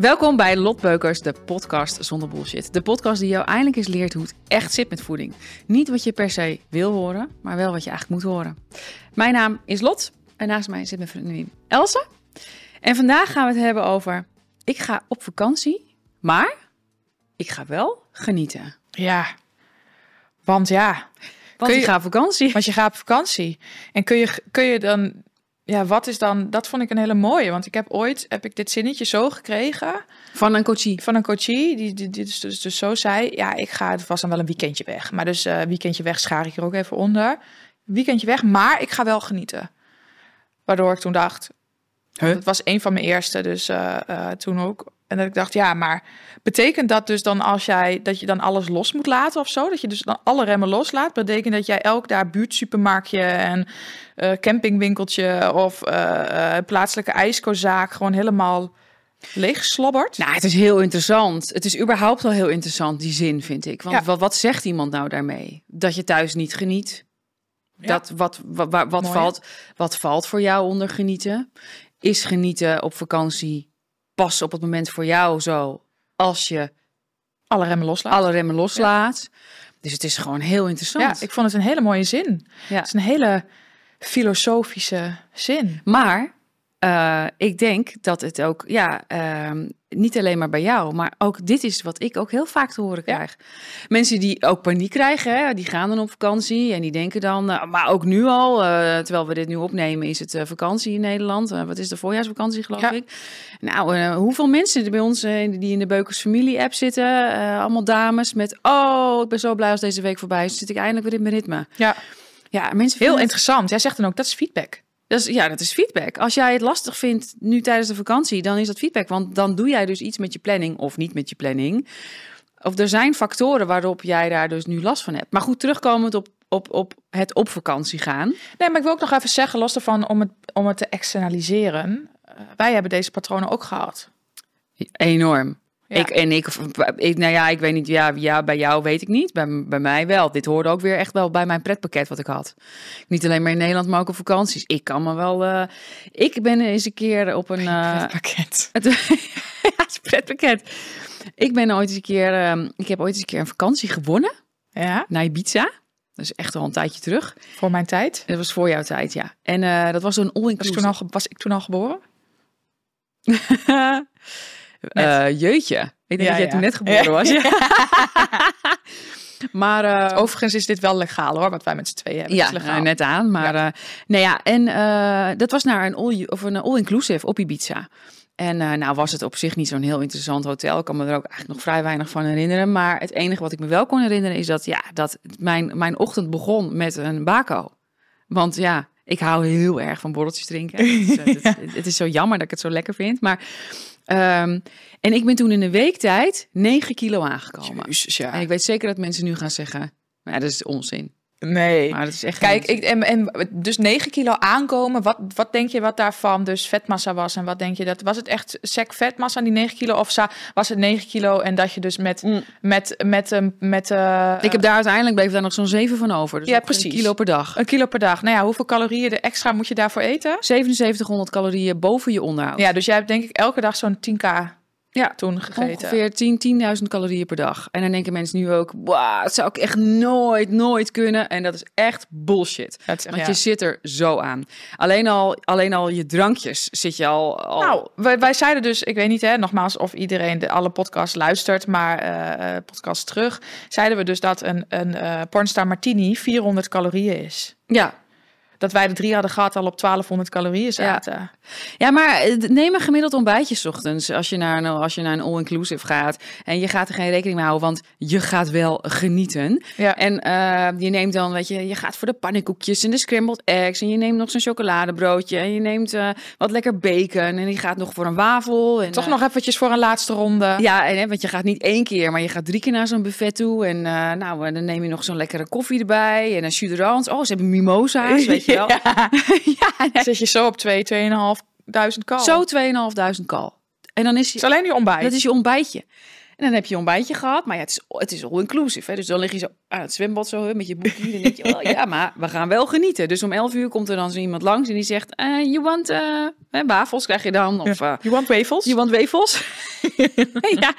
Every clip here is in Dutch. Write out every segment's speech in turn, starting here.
Welkom bij Lotbeukers, de podcast zonder bullshit. De podcast die jou eindelijk eens leert hoe het echt zit met voeding. Niet wat je per se wil horen, maar wel wat je eigenlijk moet horen. Mijn naam is Lot en naast mij zit mijn vriendin Elsa. En vandaag gaan we het hebben over... Ik ga op vakantie, maar ik ga wel genieten. Ja, want ja, Want je- ga op vakantie. want je gaat op vakantie. En kun je, kun je dan, ja, wat is dan, dat vond ik een hele mooie. Want ik heb ooit, heb ik dit zinnetje zo gekregen Van een coachie. van een coachie, die, die, die dus, dus, dus zo zei, ja, ik ga, het was dan wel een weekendje weg. Maar dus eh weekendje weg schaar ik hier ook even onder. Weekendje weg, maar ik ga wel genieten. Waardoor ik toen dacht, Huh? dat was een van mijn eerste, dus eh, eh, toen ook. En dat ik dacht, ja, maar betekent dat dus dan als jij dat je dan alles los moet laten of zo? Dat je dus dan alle remmen loslaat? Betekent dat jij elk daar buurtsupermarktje en eh, campingwinkeltje of eh, eh, plaatselijke ijskozaak gewoon helemaal leeg slobbert? Nou, het is heel interessant. Het is überhaupt al heel interessant, die zin, vind ik. Want Ja. wat, wat zegt iemand nou daarmee? Dat je thuis niet geniet? Ja. Dat, wat, wat, wat, wat Mooi, hè? valt, wat valt voor jou onder genieten? Is genieten op vakantie pas op het moment voor jou zo als je alle remmen loslaat. alle remmen loslaat? Dus het is gewoon heel interessant. ja, ik vond het een hele mooie zin. Ja. Het is een hele filosofische zin. Maar eh, ik denk dat het ook, ja, ehm, niet alleen maar bij jou, maar ook dit is wat ik ook heel vaak te horen Ja. krijg. Mensen die ook paniek krijgen, hè, die gaan dan op vakantie en die denken dan, eh, maar ook nu al, eh, terwijl we dit nu opnemen, is het eh, vakantie in Nederland. Wat is de voorjaarsvakantie, geloof Ja. ik? Nou, hoeveel mensen er bij ons die in de Beukers familie-app zitten, eh, allemaal dames met, oh, ik ben zo blij als deze week voorbij is, zit ik eindelijk weer in mijn ritme. Ja, Ja, mensen heel het- interessant. Jij zegt dan ook, dat is feedback. Dat is, ja, dat is feedback. Als jij het lastig vindt nu tijdens de vakantie, dan is dat feedback. Want dan doe jij dus iets met je planning of niet met je planning. Of er zijn factoren waarop jij daar dus nu last van hebt. Maar goed, terugkomend op, op, op het op vakantie gaan. Nee, maar ik wil ook nog even zeggen, los ervan om het, om het te externaliseren. eh, wij hebben deze patronen ook gehad. Enorm. Ja. Ik, en ik, ik, nou ja, ik weet niet, ja, ja, bij jou weet ik niet. Bij, bij mij wel. Dit hoorde ook weer echt wel bij mijn pretpakket wat ik had. Niet alleen maar in Nederland, maar ook op vakanties. Ik kan me wel. eh, ik ben eens een keer op een. pakket. Het, ja, het een pretpakket. Ik ben ooit eens een keer, ehm, ik heb ooit eens een keer een vakantie gewonnen Ja, naar Ibiza. Dat is echt al een tijdje terug. voor mijn tijd. Dat was voor jouw tijd, ja. En eh, dat was zo'n Was, ik all-inclusive. toen al, ge- was ik toen al geboren? Eh, jeutje. Ik denk Ja, dat jij ja. toen net geboren Ja. was. maar eh, Overigens is dit wel legaal hoor, wat wij met z'n tweeën hebben. ja, is legaal. eh, net aan. Maar ja. nou ja, en eh, dat was naar een all, of een all-inclusive op Ibiza. En eh, nou was het op zich niet zo'n heel interessant hotel. Ik kan me er ook eigenlijk nog vrij weinig van herinneren. Maar het enige wat ik me wel kon herinneren is dat, ja, dat mijn, mijn ochtend begon met een bako. Want ja, ik hou heel erg van borreltjes drinken. Het is, eh, het, het is zo jammer dat ik het zo lekker vind. Maar, ehm, en ik ben toen in een week tijd 9 kilo aangekomen. Jezus, ja. En ik weet zeker dat mensen nu gaan zeggen, nou dat is onzin. Nee. Maar dat is echt Kijk, ik, en, en dus 9 kilo aankomen, wat, wat denk je wat daarvan dus vetmassa was? En wat denk je dat, was het echt sec vetmassa die 9 kilo? Of was het 9 kilo en dat je dus met, Mm. met, met, met, met eh, Ik heb daar uiteindelijk bleef daar nog zo'n 7 van over. Dus Ja, precies. Een kilo per dag. een kilo per dag. Nou ja, hoeveel calorieën er extra moet je daarvoor eten? 7700 calorieën boven je onderhoud. Ja, dus jij hebt denk ik elke dag zo'n 10k Ja, toen gegeten. ongeveer 10 10.000 calorieën per dag. En dan denken mensen nu ook, wow, dat zou ik echt nooit, nooit kunnen. En dat is echt bullshit. Dat is echt- Want ja. je zit er zo aan. Alleen al, alleen al je drankjes zit je al... al Nou, wij, wij zeiden dus, ik weet niet hè, nogmaals of iedereen de alle podcasts luistert, maar eh podcasts terug, zeiden we dus dat een, een eh pornstar martini 400 calorieën is. ja. Dat wij de drie hadden gehad al op 1200 calorieën Ja. zaten. Ja, maar eh, neem een gemiddeld ontbijtje 's ochtends als je naar een, als je naar een all-inclusive gaat. En je gaat er geen rekening mee houden, want je gaat wel genieten. Ja. En eh, je neemt dan, weet je, je gaat voor de pannenkoekjes en de scrambled eggs. En je neemt nog zo'n chocoladebroodje. En je neemt eh, wat lekker bacon. En je gaat nog voor een wafel. En, Toch nog eventjes voor een laatste ronde. Ja, en, want je gaat niet één keer, maar je gaat drie keer naar zo'n buffet toe. En nou, dan neem je nog zo'n lekkere koffie erbij. En een d'orange. Oh, ze hebben mimosa's, weet je wel. Ja. ja, nee. Zit je zo op 2, 2.500 cal. Zo 2.500 kal. En dan is Het is alleen nu ontbijt. Dat is je ontbijtje. En dan heb je je ontbijtje gehad. Maar ja, het is, het is all-inclusive. hè. Dus dan lig je zo aan het zwembad zo met je boekje. Dan denk je, oh ja, maar we gaan wel genieten. Dus om 11 uur komt er dan zo iemand langs en die zegt... eh you want hè, wafels krijg je dan? Of eh, You want wafels? you want wafels? ja.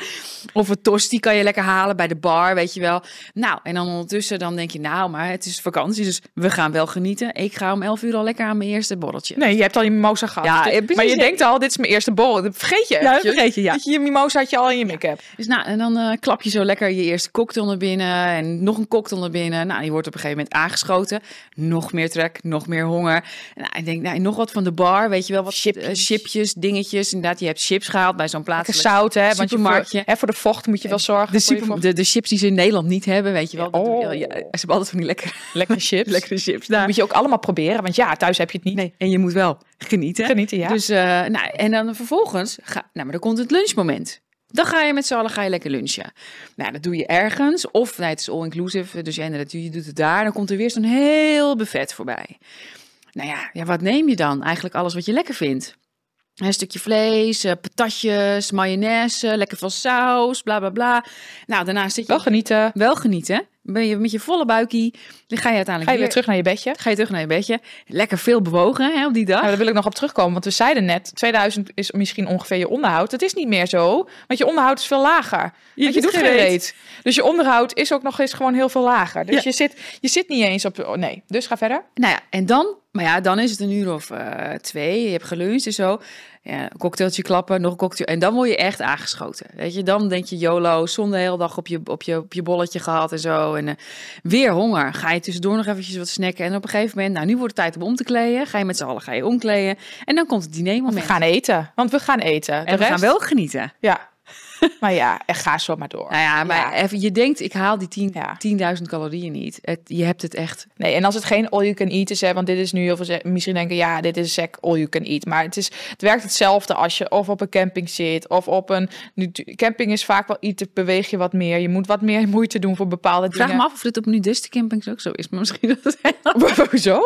Of een tosti kan je lekker halen bij de bar, weet je wel. Nou, en dan ondertussen dan denk je... Nou, maar het is vakantie, dus we gaan wel genieten. Ik ga om 11 uur al lekker aan mijn eerste borreltje. Nee, je hebt al je mimosa gehad. Ja, Dus- maar je denkt al, dit is mijn eerste borrel. Dat vergeet je Ja, dat vergeet je, ja. Dat je je mimosa had je al in je make-up. Dus nou, en dan eh, klap je zo lekker je eerste cocktail naar binnen en nog een cocktail naar binnen. Nou, die wordt op een gegeven moment aangeschoten. Nog meer trek, nog meer honger. Nou, ik denk, nou, nog wat van de bar, weet je wel, wat chipjes, chipjes dingetjes. Inderdaad, je hebt chips gehaald bij zo'n plaatselijk zout, hè? Want je voor, supermarktje. hè, voor de vocht moet je wel zorgen. De, voor super, de, de chips die ze in Nederland niet hebben, weet je wel. Oh. ja, ja, ze hebben altijd van die lekkere, Lekkere chips. lekkere chips Dat daar. moet je ook allemaal proberen. Want ja, thuis heb je het niet. Nee, en je moet wel genieten. Genieten, ja. Dus, eh, nou, en dan vervolgens, ga, nou, maar dan komt het lunchmoment. Dan ga je met z'n allen ga je lekker lunchen. Nou, dat doe je ergens. Of nee, het is all-inclusive, dus inderdaad, je doet het daar. Dan komt er weer zo'n heel buffet voorbij. Nou ja, ja, wat neem je dan? Eigenlijk alles wat je lekker vindt. Een stukje vlees, eh, patatjes, mayonaise, lekker veel saus, bla bla bla. Nou, daarna zit je Wel genieten. wel genieten. Ben je met je volle buikie, dan ga je uiteindelijk Ga je weer terug naar je bedje. Ga je terug naar je bedje. Lekker veel bewogen hè, op die dag. Nou, daar wil ik nog op terugkomen. Want we zeiden net, 2000 is misschien ongeveer je onderhoud. Dat is niet meer zo. Want je onderhoud is veel lager. Je want je doet geen reet. Dus je onderhoud is ook nog eens gewoon heel veel lager. Dus Ja. je, zit, je zit niet eens op... Oh, nee, dus ga verder. Nou ja, en dan, maar ja, dan is het een uur of eh, twee. Je hebt geluncht en zo. Ja, een cocktailtje klappen, nog een cocktail. En dan word je echt aangeschoten. Weet je, dan denk je YOLO, zon de hele dag op je, op je, op je bolletje gehad en zo. En eh, weer honger. Ga je tussendoor nog eventjes wat snacken. En op een gegeven moment, nou, nu wordt het tijd om om te kleden. Ga je met z'n allen, ga je omkleden. En dan komt het We dinermoment. gaan eten. Want we gaan eten. en we rest- gaan wel genieten. Ja. maar ja, en ga zo maar door. Nou ja, maar Ja. Even, je denkt, ik haal die 10 Ja. 10.000 calorieën niet. Het, je hebt het echt Nee, en als het geen all you can eat is, hè, want dit is nu heel veel misschien denken, ja, dit is sec all you can eat. Maar het, is, het werkt hetzelfde als je of op een camping zit of op een. Nu, camping is vaak wel iets, beweeg je wat meer. Je moet wat meer moeite doen voor bepaalde Ik vraag dingen. me af of dit op nudiste campings ook zo is. Maar misschien dat het Hoezo?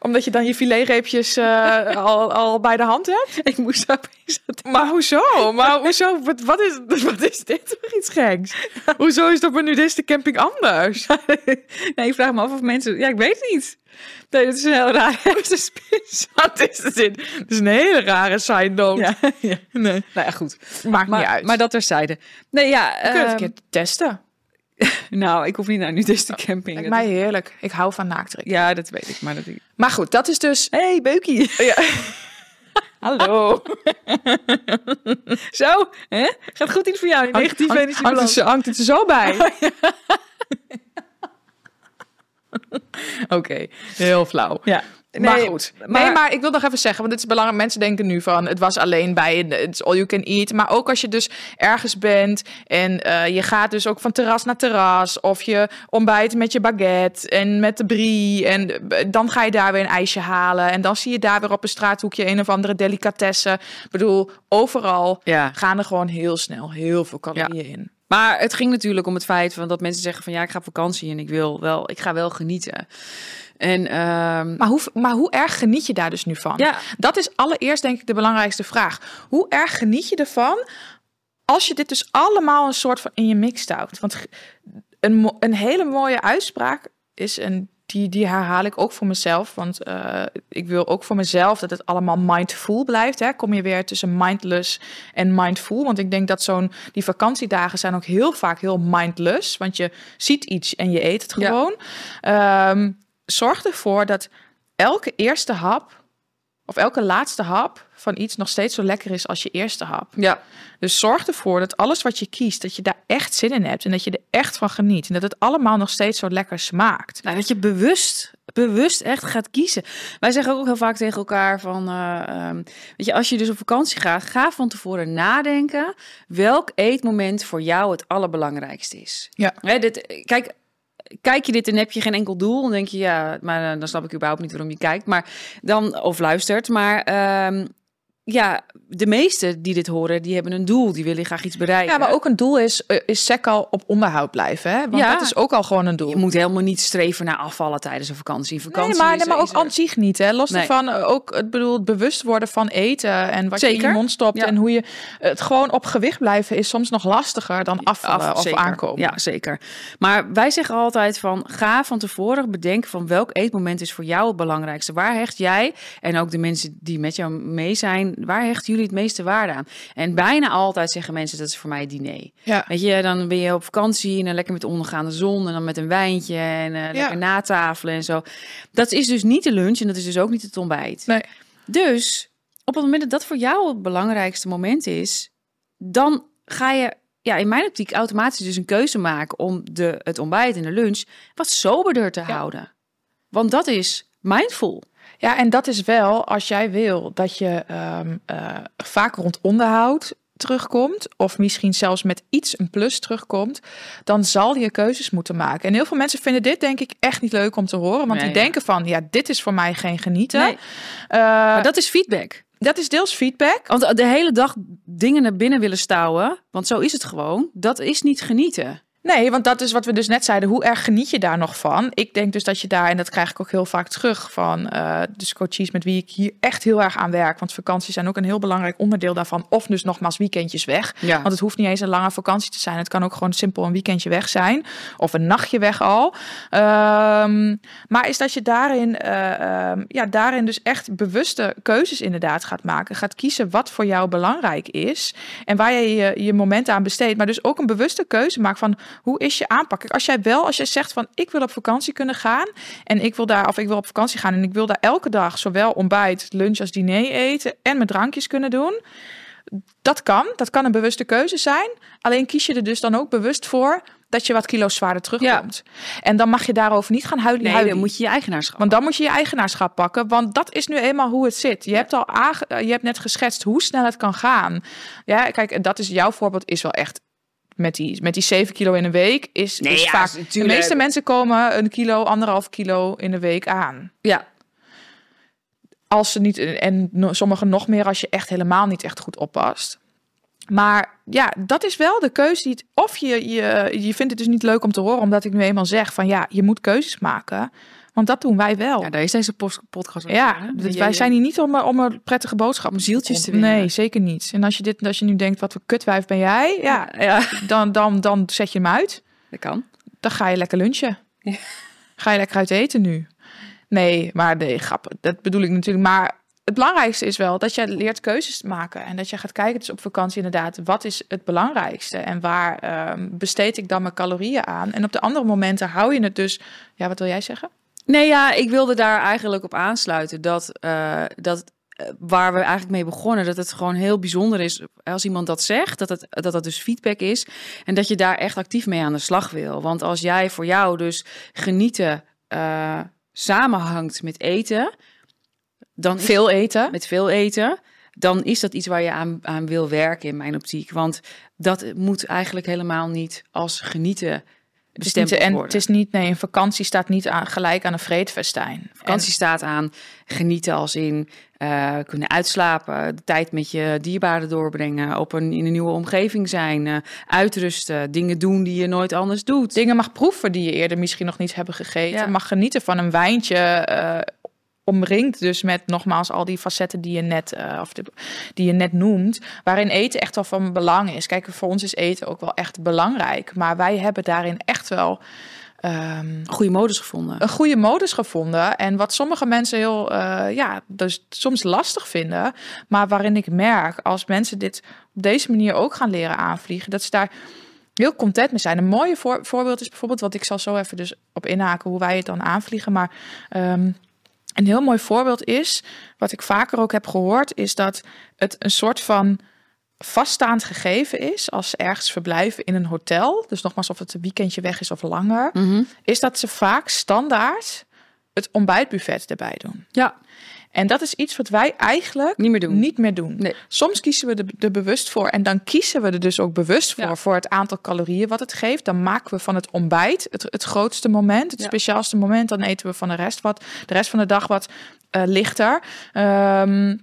Omdat je dan je filetreepjes eh, al, al bij de hand hebt? Ik moest opeens Maar hoezo? Maar hoezo? Wat, wat, is, wat is dit voor iets geks? hoezo is dat op een nudiste camping anders? Nee, ik vraag me af of mensen... Ja, ik weet het niet. Nee, dat is een heel. Wat is spits? Wat is dit? Het is een hele rare side note. Ja, ja. Nee, Nou ja, goed. maakt Maar, niet uit. maar dat terzijde. Nee, ja. We kunnen het ehm, een keer testen. nou, ik hoef niet naar nudiste camping. Lijkt Dat mij heerlijk. Ik hou van naaktrik. Ja, dat weet ik. Maar dat... Maar goed, dat is dus... hey, beukie. Ja. Hallo. Zo, hè? Gaat goed iets voor jou. Negatieve Hangt- energie hangt, zo- hangt het er zo bij? Oké, heel flauw. Ja. Maar Nee, goed. maar- nee, maar ik wil nog even zeggen, want het is belangrijk. Mensen denken nu van, het was alleen bij het is all you can eat. Maar ook als je dus ergens bent en eh, je gaat dus ook van terras naar terras. Of je ontbijt met je baguette en met de brie. En eh, dan ga je daar weer een ijsje halen. En dan zie je daar weer op een straathoekje een of andere delicatesse. Ik bedoel, overal Ja. gaan er gewoon heel snel heel veel calorieën in. Maar het ging natuurlijk om het feit van dat mensen zeggen van ja, ik ga op vakantie en ik wil wel, ik ga wel genieten. En ehm, Maar hoe, maar hoe erg geniet je daar dus nu van? ja, Dat is allereerst denk ik de belangrijkste vraag. Hoe erg geniet je ervan als je dit dus allemaal een soort van in je mix houdt? Want een, een hele mooie uitspraak is, en die, die herhaal ik ook voor mezelf, want eh, ik wil ook voor mezelf dat het allemaal mindful blijft. Hè? Kom je weer tussen mindless en mindful? Want ik denk dat zo'n die vakantiedagen zijn ook heel vaak heel mindless, want je ziet iets en je eet het Ja. gewoon. Ehm, zorg ervoor dat elke eerste hap of elke laatste hap van iets nog steeds zo lekker is als je eerste hap. ja, Dus zorg ervoor dat alles wat je kiest, dat je daar echt zin in hebt en dat je er echt van geniet en dat het allemaal nog steeds zo lekker smaakt. nou, dat je bewust, bewust echt gaat kiezen. Wij zeggen ook heel vaak tegen elkaar van, eh, ehm, weet je, als je dus op vakantie gaat, ga van tevoren nadenken welk eetmoment voor jou het allerbelangrijkste is. Ja. Hè, dit, kijk, kijk je dit en heb je geen enkel doel, dan denk je ja, maar eh, dan snap ik überhaupt niet waarom je kijkt, maar dan of luistert, maar ehm, ja, de meesten die dit horen, die hebben een doel. Die willen graag iets bereiken. Ja, maar ook een doel is, uh, is sec al op onderhoud blijven. Hè? Want Ja. dat is ook al gewoon een doel. Je moet helemaal niet streven naar afvallen tijdens een vakantie. Vakantie Nee, maar, is, nee, maar ook aan zich niet. Hè? Los Nee. ervan, eh, ook het, bedoel, het bewust worden van eten en wat je in je mond stopt. Ja. En hoe je het gewoon op gewicht blijven is soms nog lastiger dan afvallen af- of zeker. aankomen. Ja, zeker. Maar wij zeggen altijd van ga van tevoren bedenken van welk eetmoment is voor jou het belangrijkste. Waar hecht jij en ook de mensen die met jou mee zijn, waar hechten jullie het meeste waarde aan? En bijna altijd zeggen mensen dat is voor mij het diner. Ja. Weet je, dan ben je op vakantie en dan lekker met de ondergaande zon en dan met een wijntje en eh, lekker natafelen en zo. Dat is dus niet de lunch en dat is dus ook niet het ontbijt. Nee. Dus op het moment dat dat voor jou het belangrijkste moment is, dan ga je ja, in mijn optiek automatisch dus een keuze maken om de, het ontbijt en de lunch wat soberder te houden. Want dat is mindful. Ja, en dat is wel als jij wil dat je ehm, eh, vaak rond onderhoud terugkomt, of misschien zelfs met iets een plus terugkomt, dan zal je keuzes moeten maken. En heel veel mensen vinden dit denk ik echt niet leuk om te horen, want Nee, die ja. denken van, ja, dit is voor mij geen genieten. Nee. Eh, Maar dat is feedback. dat is deels feedback. Want de hele dag dingen naar binnen willen stouwen, want zo is het gewoon, dat is niet genieten. Nee, want dat is wat we dus net zeiden. Hoe erg geniet je daar nog van? Ik denk dus dat je daar, en dat krijg ik ook heel vaak terug van eh dus coaches met wie ik hier echt heel erg aan werk. Want vakanties zijn ook een heel belangrijk onderdeel daarvan. Of dus nogmaals weekendjes weg. Ja. Want het hoeft niet eens een lange vakantie te zijn. Het kan ook gewoon simpel een weekendje weg zijn. Of een nachtje weg al. Ehm, maar is dat je daarin, eh, ehm, ja, daarin dus echt bewuste keuzes inderdaad gaat maken. Gaat kiezen wat voor jou belangrijk is. En waar je je, je moment aan besteedt. Maar dus ook een bewuste keuze maakt van hoe is je aanpak. Kijk, Als jij wel, als jij zegt van ik wil op vakantie kunnen gaan. En ik wil daar, of ik wil op vakantie gaan. En ik wil daar elke dag zowel ontbijt, lunch als diner eten. En mijn drankjes kunnen doen. Dat kan. Dat kan een bewuste keuze zijn. Alleen kies je er dus dan ook bewust voor dat je wat kilo's zwaarder terugkomt. En dan mag je daarover niet gaan huilen. Nee, huilen. dan moet je je eigenaarschap. Want dan moet je je eigenaarschap pakken. Want dat is nu eenmaal hoe het zit. Je hebt al aange- je hebt net geschetst hoe snel het kan gaan. Ja, kijk, en dat is jouw voorbeeld is wel echt. Met die, met die 7 kilo in een week is, Nee, is ja, vaak. is De meeste mensen komen een kilo, anderhalf kilo in de week aan. Ja, Als ze niet, en sommigen nog meer als je echt helemaal niet echt goed oppast. Maar ja, dat is wel de keuze die het. Of je, je, je vindt het dus niet leuk om te horen, omdat ik nu eenmaal zeg van ja, je moet keuzes maken. Want dat doen wij wel. ja, daar is deze podcast over, Ja, dus wij zijn hier niet om, om een prettige boodschap Om zieltjes te winnen. Nee, zeker niet. En als je, dit, als je nu denkt, wat voor kutwijf ben jij? Ja, ja, dan, dan, dan zet je hem uit. dat kan. Dan ga je lekker lunchen. Ja. Ga je lekker uit eten nu. Nee, maar nee, grap. Dat bedoel ik natuurlijk. Maar het belangrijkste is wel dat je leert keuzes te maken. En dat je gaat kijken, dus op vakantie inderdaad, wat is het belangrijkste? En waar ehm, besteed ik dan mijn calorieën aan? En op de andere momenten hou je het dus... Ja, wat wil jij zeggen? Nee, ja, ik wilde daar eigenlijk op aansluiten dat, eh, dat eh, waar we eigenlijk mee begonnen, dat het gewoon heel bijzonder is als iemand dat zegt, dat het, dat het dus feedback is en dat je daar echt actief mee aan de slag wil. Want als jij voor jou dus genieten eh, samenhangt met eten, dan is Veel eten. met veel eten, dan is dat iets waar je aan, aan wil werken in mijn optiek. Want dat moet eigenlijk helemaal niet als genieten Het is bestemd niet, en het is niet, nee, een vakantie staat niet aan, gelijk aan een vreedfestijn. Vakantie staat aan genieten als in eh, kunnen uitslapen, de tijd met je dierbaren doorbrengen, op een, in een nieuwe omgeving zijn, eh, uitrusten, dingen doen die je nooit anders doet. dingen mag proeven die je eerder misschien nog niet hebben gegeten. Ja. Mag genieten van een wijntje. Omringd dus met nogmaals al die facetten die je net, eh, of de, die je net noemt. Waarin eten echt wel van belang is. Kijk, voor ons is eten ook wel echt belangrijk. Maar wij hebben daarin echt wel. ehm, Goede modus gevonden. een goede modus gevonden. En wat sommige mensen heel, eh, ja, dus soms lastig vinden. Maar waarin ik merk, als mensen dit op deze manier ook gaan leren aanvliegen, dat ze daar heel content mee zijn. Een mooie voor- voorbeeld is bijvoorbeeld, wat ik zal zo even dus op inhaken, hoe wij het dan aanvliegen. Maar ehm, een heel mooi voorbeeld is, wat ik vaker ook heb gehoord, is dat het een soort van vaststaand gegeven is als ze ergens verblijven in een hotel. Dus nogmaals, of het een weekendje weg is of langer Mhm. is dat ze vaak standaard het ontbijtbuffet erbij doen. Ja, En dat is iets wat wij eigenlijk niet meer doen. niet meer doen. Nee. Soms kiezen we er, er bewust voor en dan kiezen we er dus ook bewust voor Ja. voor het aantal calorieën wat het geeft. Dan maken we van het ontbijt het, het grootste moment, het Ja. speciaalste moment. Dan eten we van de rest wat, de rest van de dag wat eh, lichter. Ehm,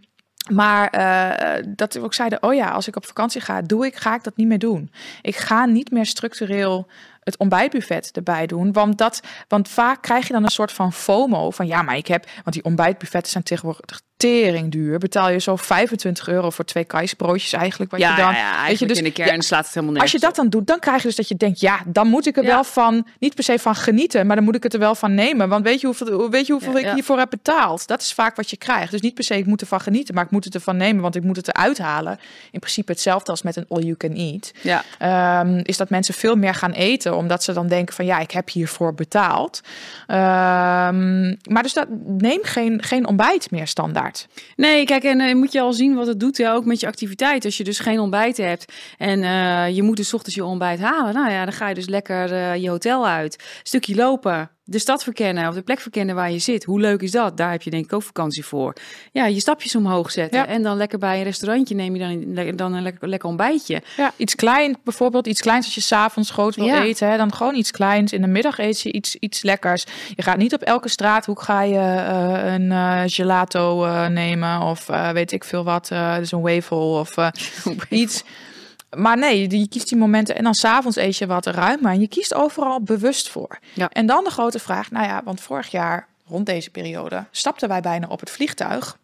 Maar eh, dat we ook zeiden, oh ja, als ik op vakantie ga, doe ik, ga ik dat niet meer doen. Ik ga niet meer structureel het ontbijtbuffet erbij doen. Want, dat, want vaak krijg je dan een soort van FOMO van ja, maar ik heb, want die ontbijtbuffetten zijn tegenwoordig tering duur. Betaal je zo 25 euro voor twee kaisbroodjes eigenlijk. Wat Ja, je dan, ja, ja, weet je, dus in de kern ja, slaat het helemaal als je dat dan doet, dan krijg je dus dat je denkt, ja, dan moet ik er wel van, niet per se van genieten, maar dan moet ik het er wel van nemen. Want weet je hoeveel, weet je hoeveel ik hiervoor heb betaald? Dat is vaak wat je krijgt. Dus niet per se, ik moet ervan genieten, maar ik moet het ervan nemen, want ik moet het eruit halen. In principe hetzelfde als met een all you can eat. Ja. Ehm, is dat mensen veel meer gaan eten, omdat ze dan denken van, ja, ik heb hiervoor betaald. Ehm, maar dus dat, neem geen, geen ontbijt meer standaard. Nee, kijk, en eh, moet je al zien wat het doet ja, ook met je activiteit. Als je dus geen ontbijt hebt en eh, je moet dus ochtends je ontbijt halen. Nou ja, dan ga je dus lekker eh, je hotel uit. Stukje lopen, de stad verkennen of de plek verkennen waar je zit. Hoe leuk is dat? Daar heb je denk ik ook vakantie voor. Ja, je stapjes omhoog zetten. Ja. En dan lekker bij een restaurantje neem je dan, dan een lekker, lekker ontbijtje. Ja, iets klein, bijvoorbeeld iets kleins als je s'avonds groot wil Ja. eten. Hè, dan gewoon iets kleins. In de middag eet je iets, iets lekkers. Je gaat niet op elke straathoek ga je eh, een eh, gelato eh, nemen. Of weet ik veel wat. dus een wafel of iets. Maar nee, je kiest die momenten en dan s'avonds eet je wat ruimer. En je kiest overal bewust voor. Ja. En dan de grote vraag, nou ja, want vorig jaar rond deze periode stapten wij bijna op het vliegtuig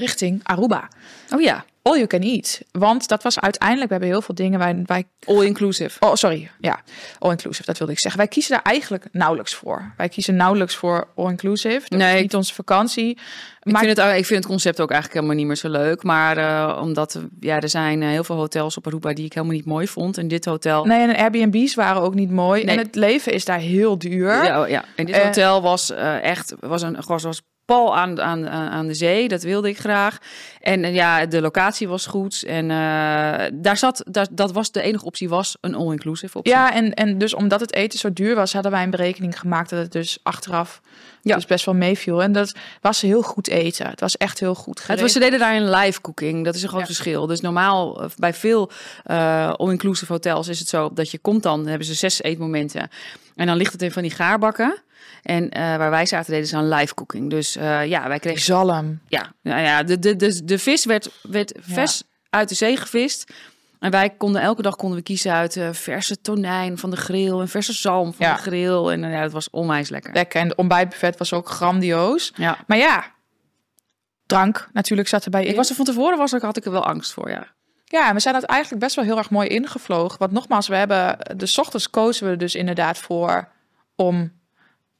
richting Aruba. Oh ja, All you can eat. Want dat was uiteindelijk, we hebben heel veel dingen. Wij, wij all inclusive. Oh, sorry. Ja, all-inclusive, dat wilde ik zeggen. Wij kiezen daar eigenlijk nauwelijks voor. Wij kiezen nauwelijks voor all-inclusive. Dat Nee. is niet onze vakantie. Ik Maar vind, het, ik vind het concept ook eigenlijk helemaal niet meer zo leuk. Maar eh, omdat ja, er zijn eh, heel veel hotels op Aruba die ik helemaal niet mooi vond. En dit hotel... nee, en Airbnb's waren ook niet mooi. Nee. En het leven is daar heel duur. Ja, oh, ja. En dit Eh, hotel was eh, echt was een was, was pal aan, aan, aan de zee. Dat wilde ik graag. En ja, de locatie was goed. En eh, daar zat, daar, dat was de enige optie, was een all-inclusive optie. Ja, en, en dus omdat het eten zo duur was, hadden wij een berekening gemaakt dat het dus achteraf Ja. dus best wel meeviel. En dat was heel goed eten. Het was echt heel goed Het was, ze deden daar een live cooking. Dat is een groot Ja. verschil. Dus normaal eh, bij veel eh, all-inclusive hotels is het zo dat je komt dan, dan hebben ze zes eetmomenten. En dan ligt het in van die gaarbakken. En eh, waar wij zaten deden ze aan live cooking. Dus eh, ja, wij kregen Zalm. Ja, nou ja de, de, de, de vis werd, werd vers uit de zee gevist. En wij konden elke dag konden we kiezen uit eh, verse tonijn van de grill en verse zalm van Ja. de grill. En ja, dat was onwijs lekker. Lekker. En de ontbijtbuffet was ook grandioos. Ja. Maar ja, drank natuurlijk zat erbij in. Ik was er van tevoren was had ik er wel angst voor, ja. Ja, we zijn dat eigenlijk best wel heel erg mooi ingevlogen. Want nogmaals, we hebben de ochtends kozen we dus inderdaad voor om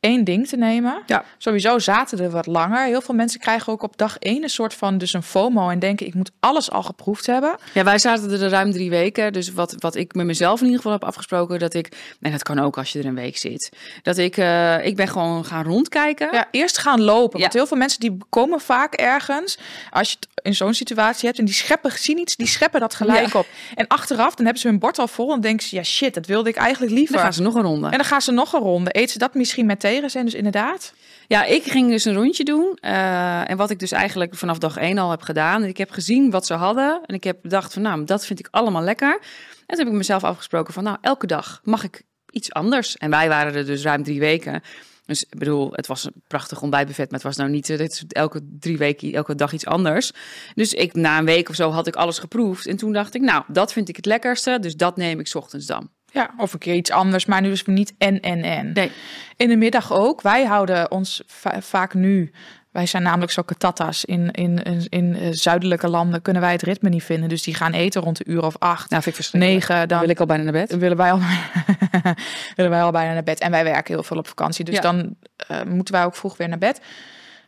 één ding te nemen. Ja. Sowieso zaten er wat langer. Heel veel mensen krijgen ook op dag één een soort van dus een FOMO en denken ik moet alles al geproefd hebben. Ja, wij zaten er ruim drie weken. Dus wat, wat ik met mezelf in ieder geval heb afgesproken, dat ik, en dat kan ook als je er een week zit, dat ik, eh, ik ben gewoon gaan rondkijken. Ja, eerst gaan lopen. Want Ja. heel veel mensen die komen vaak ergens. Als je het in zo'n situatie hebt en die scheppen, zien iets, die scheppen dat gelijk Ja. op. En achteraf, dan hebben ze hun bord al vol en denken ze, ja shit, dat wilde ik eigenlijk liever. Dan gaan ze nog een ronde. En dan gaan ze nog een ronde. Eet ze dat misschien met tegenzin? Dus inderdaad. Ja, ik ging dus een rondje doen. eh, en wat ik dus eigenlijk vanaf dag één al heb gedaan. Ik heb gezien wat ze hadden. En ik heb bedacht van, nou, dat vind ik allemaal lekker. En toen heb ik mezelf afgesproken van, nou, elke dag mag ik iets anders. En wij waren er dus ruim drie weken. Dus ik bedoel, het was een prachtig ontbijtbuffet, maar het was nou niet eh, dit elke drie weken, elke dag iets anders. Dus ik, na een week of zo had ik alles geproefd. En toen dacht ik, nou, dat vind ik het lekkerste. Dus dat neem ik ochtends dan. Ja, of een keer iets anders, maar nu dus niet en, en, en. Nee. In de middag ook. Wij houden ons va- vaak nu... Wij zijn namelijk zo katatas. In, in, in, in eh, zuidelijke landen kunnen wij het ritme niet vinden. Dus die gaan eten rond de uur of acht, Nou, vind ik verschrikkelijk. negen. Dan wil ik al bijna naar bed. willen wij, al, willen wij al bijna naar bed. En wij werken heel veel op vakantie. Dus Ja. dan eh, moeten wij ook vroeg weer naar bed.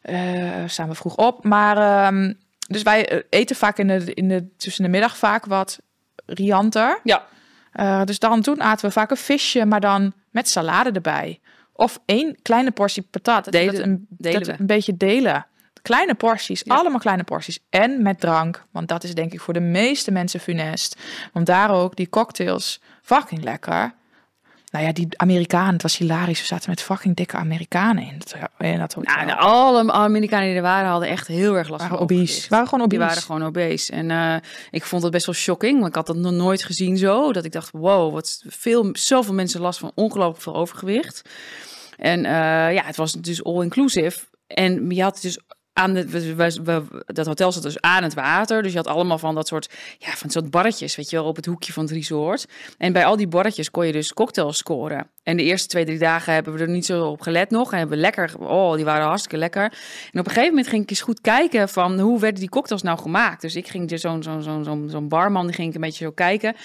Eh staan we vroeg op. Maar ehm, dus wij eten vaak in de, in de, tussen de middag vaak wat rianter. Ja. Eh, dus dan toen aten we vaak een visje, maar dan met salade erbij. Of één kleine portie patat. Dat, Delen- dat een, delen dat we. een beetje delen. Kleine porties, Ja. allemaal kleine porties. En met drank, want dat is denk ik voor de meeste mensen funest. Want daar ook, die cocktails, fucking lekker. Nou ja, die Amerikanen, het was hilarisch. We zaten met fucking dikke Amerikanen in dat, in dat hotel. Nou, alle Amerikanen die er waren hadden echt heel erg last waren van obese. Waren gewoon Die obese. waren gewoon obese. En eh, ik vond het best wel shocking, want ik had dat nog nooit gezien zo. Dat ik dacht, wow, wat veel, zoveel mensen last van ongelooflijk veel overgewicht. En eh, ja, het was dus all-inclusive. En je had dus aan de, we, dat hotel zat dus aan het water. Dus je had allemaal van dat soort, ja, van soort barretjes, weet je wel, op het hoekje van het resort. En bij al die barretjes kon je dus cocktails scoren. En de eerste twee, drie dagen hebben we er niet zo op gelet nog. En hebben we lekker, oh, die waren hartstikke lekker. En op een gegeven moment ging ik eens goed kijken van hoe werden die cocktails nou gemaakt. Dus ik ging dus zo'n zo'n zo'n zo'n zo'n barman, die ging ik een beetje zo kijken.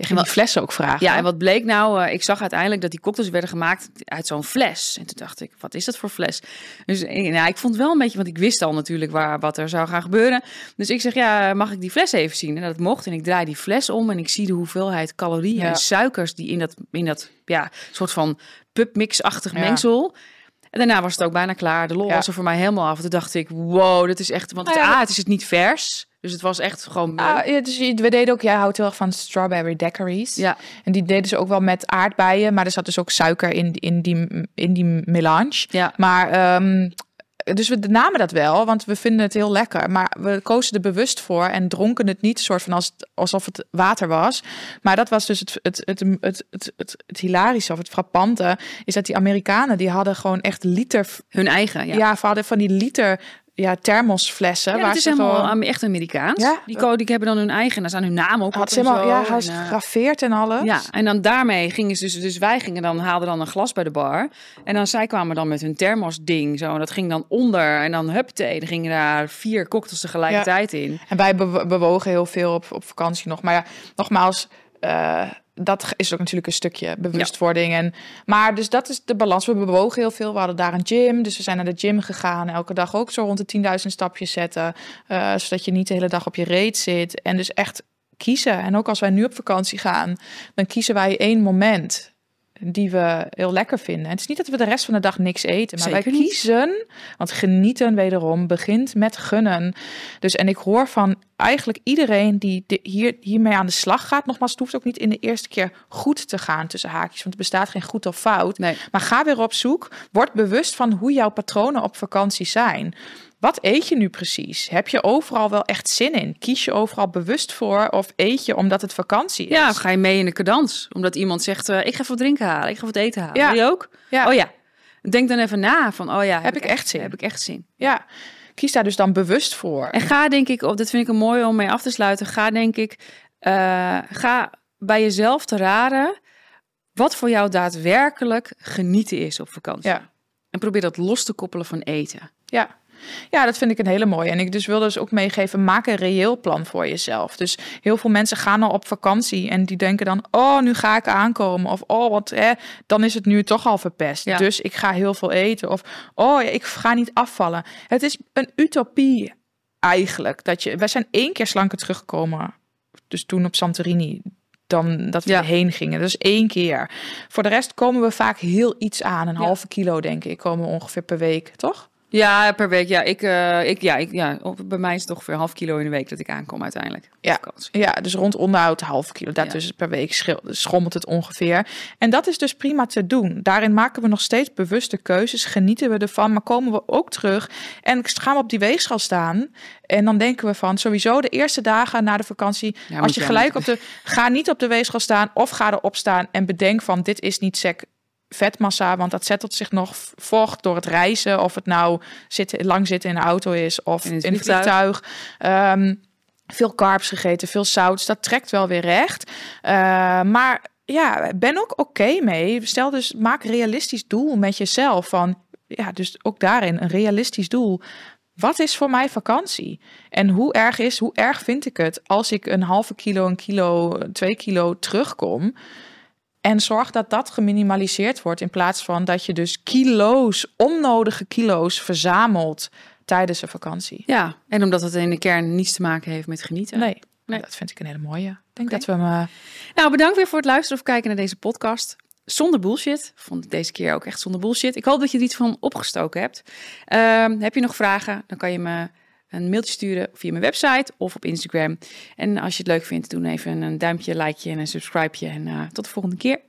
Je ging die flessen ook vragen. Ja, en wat bleek nou? Eh, ik zag uiteindelijk dat die cocktails werden gemaakt uit zo'n fles. En toen dacht ik, wat is dat voor fles? Dus ik, nou, ik vond wel een beetje, want ik wist al natuurlijk waar, wat er zou gaan gebeuren. Dus ik zeg, ja, mag ik die fles even zien? En dat mocht. En ik draai die fles om en ik zie de hoeveelheid calorieën Ja. en suikers die in dat, in dat ja, soort van pubmix-achtig Ja. mengsel. En daarna was het ook bijna klaar. De lol Ja. was er voor mij helemaal af. Toen dacht ik, wow, dat is echt... Want Nou ja, het, A, het is het niet vers. Dus het was echt gewoon... Ah, ja, dus we deden ook, jij houdt heel erg van strawberry daiquiris. ja, En die deden ze ook wel met aardbeien, maar er zat dus ook suiker in, in, die, in die melange. ja. Maar, ehm, dus we namen dat wel, want we vinden het heel lekker. Maar we kozen er bewust voor en dronken het niet soort van als alsof het water was. Maar dat was dus het, het, het, het, het, het, het hilarische of het frappante, is dat die Amerikanen, die hadden gewoon echt liter, Hun eigen, ja, ja. hadden van die liter ja, thermosflessen. Ja, waar het is ze helemaal gewoon- echt Amerikaans. Ja. Die, co- die hebben dan hun eigen, daar staan hun naam ook had op ze helemaal, ja, hij is En, eh, gegraveerd en alles. ja, en dan daarmee gingen ze dus, dus wij gingen dan, haalden dan een glas bij de bar. En dan zij kwamen dan met hun thermos ding zo. En dat ging dan onder. En dan huppatee, er gingen daar vier cocktails tegelijkertijd in. En wij bewo- bewogen heel veel op, op vakantie nog. Maar ja, nogmaals, eh, dat is ook natuurlijk een stukje bewustwording. En, maar dus dat is de balans. We bewogen heel veel. We hadden daar een gym. Dus we zijn naar de gym gegaan. Elke dag ook zo rond de 10.000 stapjes zetten. eh, zodat je niet de hele dag op je reet zit. En dus echt kiezen. En ook als wij nu op vakantie gaan, dan kiezen wij één moment die we heel lekker vinden. Het is niet dat we de rest van de dag niks eten, maar Zeker wij niet. kiezen, want genieten wederom begint met gunnen. Dus en ik hoor van eigenlijk iedereen die de, hier, hiermee aan de slag gaat. Nogmaals, het hoeft ook niet in de eerste keer goed te gaan tussen haakjes, want er bestaat geen goed of fout. Nee. Maar ga weer op zoek. Word bewust van hoe jouw patronen op vakantie zijn. Wat eet je nu precies? Heb je overal wel echt zin in? Kies je overal bewust voor of eet je omdat het vakantie is? Ja, of ga je mee in de cadans? Omdat iemand zegt, eh, ik ga wat drinken halen. Ik ga wat eten halen. Ja. Wil je ook? Ja. Oh ja. Denk dan even na van, oh ja. Heb ik echt zin? Heb ik echt zin? ja. Kies daar dus dan bewust voor. En ga denk ik, op dat vind ik een mooi om mee af te sluiten. Ga denk ik, eh, ga bij jezelf te raden wat voor jou daadwerkelijk genieten is op vakantie. Ja. En probeer dat los te koppelen van eten. Ja. Ja, dat vind ik een hele mooie. En ik dus wil dus ook meegeven, maak een reëel plan voor jezelf. Dus heel veel mensen gaan al op vakantie en die denken dan, oh, nu ga ik aankomen. Of, oh, wat, hè, dan is het nu toch al verpest. Ja. Dus ik ga heel veel eten. Of, oh, ik ga niet afvallen. Het is een utopie eigenlijk. Dat je, wij zijn één keer slanker teruggekomen. Dus toen op Santorini. Dan dat we Ja. erheen gingen. Dus één keer. Voor de rest komen we vaak heel iets aan. Een Ja. halve kilo, denk ik, komen we ongeveer per week, toch? Ja, per week. Ja, ik, eh, ik, ja, ik, ja, op- bij mij is het ongeveer half kilo in de week dat ik aankom uiteindelijk. Ja. Ja, dus rond onderhoud half kilo. Daartussen per week schil- schommelt het ongeveer. En dat is dus prima te doen. Daarin maken we nog steeds bewuste keuzes. Genieten we ervan, maar komen we ook terug. En gaan we op die weegschaal staan. En dan denken we van sowieso de eerste dagen na de vakantie. als je gelijk op de. Ga niet op de weegschaal staan of ga erop staan. En bedenk van dit is niet sec vetmassa, want dat zettelt zich nog vocht door het reizen. Of het nou zitten, lang zitten in de auto is of In in het het vliegtuig. Ehm, veel carbs gegeten, veel zout. Dat trekt wel weer recht. Eh, maar ja, ben ook oké mee. Stel dus, maak een realistisch doel met jezelf. Van, ja, dus ook daarin een realistisch doel. Wat is voor mij vakantie? En hoe erg is, hoe erg vind ik het als ik een halve kilo, een kilo, twee kilo terugkom? En zorg dat dat geminimaliseerd wordt in plaats van dat je dus kilo's, onnodige kilo's verzamelt tijdens een vakantie. Ja, en omdat het in de kern niets te maken heeft met genieten. Nee, Nee. dat vind ik een hele mooie. Ik denk dat we hem... eh, Nou, bedankt weer voor het luisteren of kijken naar deze podcast. Zonder bullshit. Vond ik deze keer ook echt zonder bullshit. Ik hoop dat je er iets van opgestoken hebt. Ehm, heb je nog vragen? Dan kan je me een mailtje sturen via mijn website of op Instagram. En als je het leuk vindt, doe even een duimpje, likeje en een subscribeje. En eh, tot de volgende keer.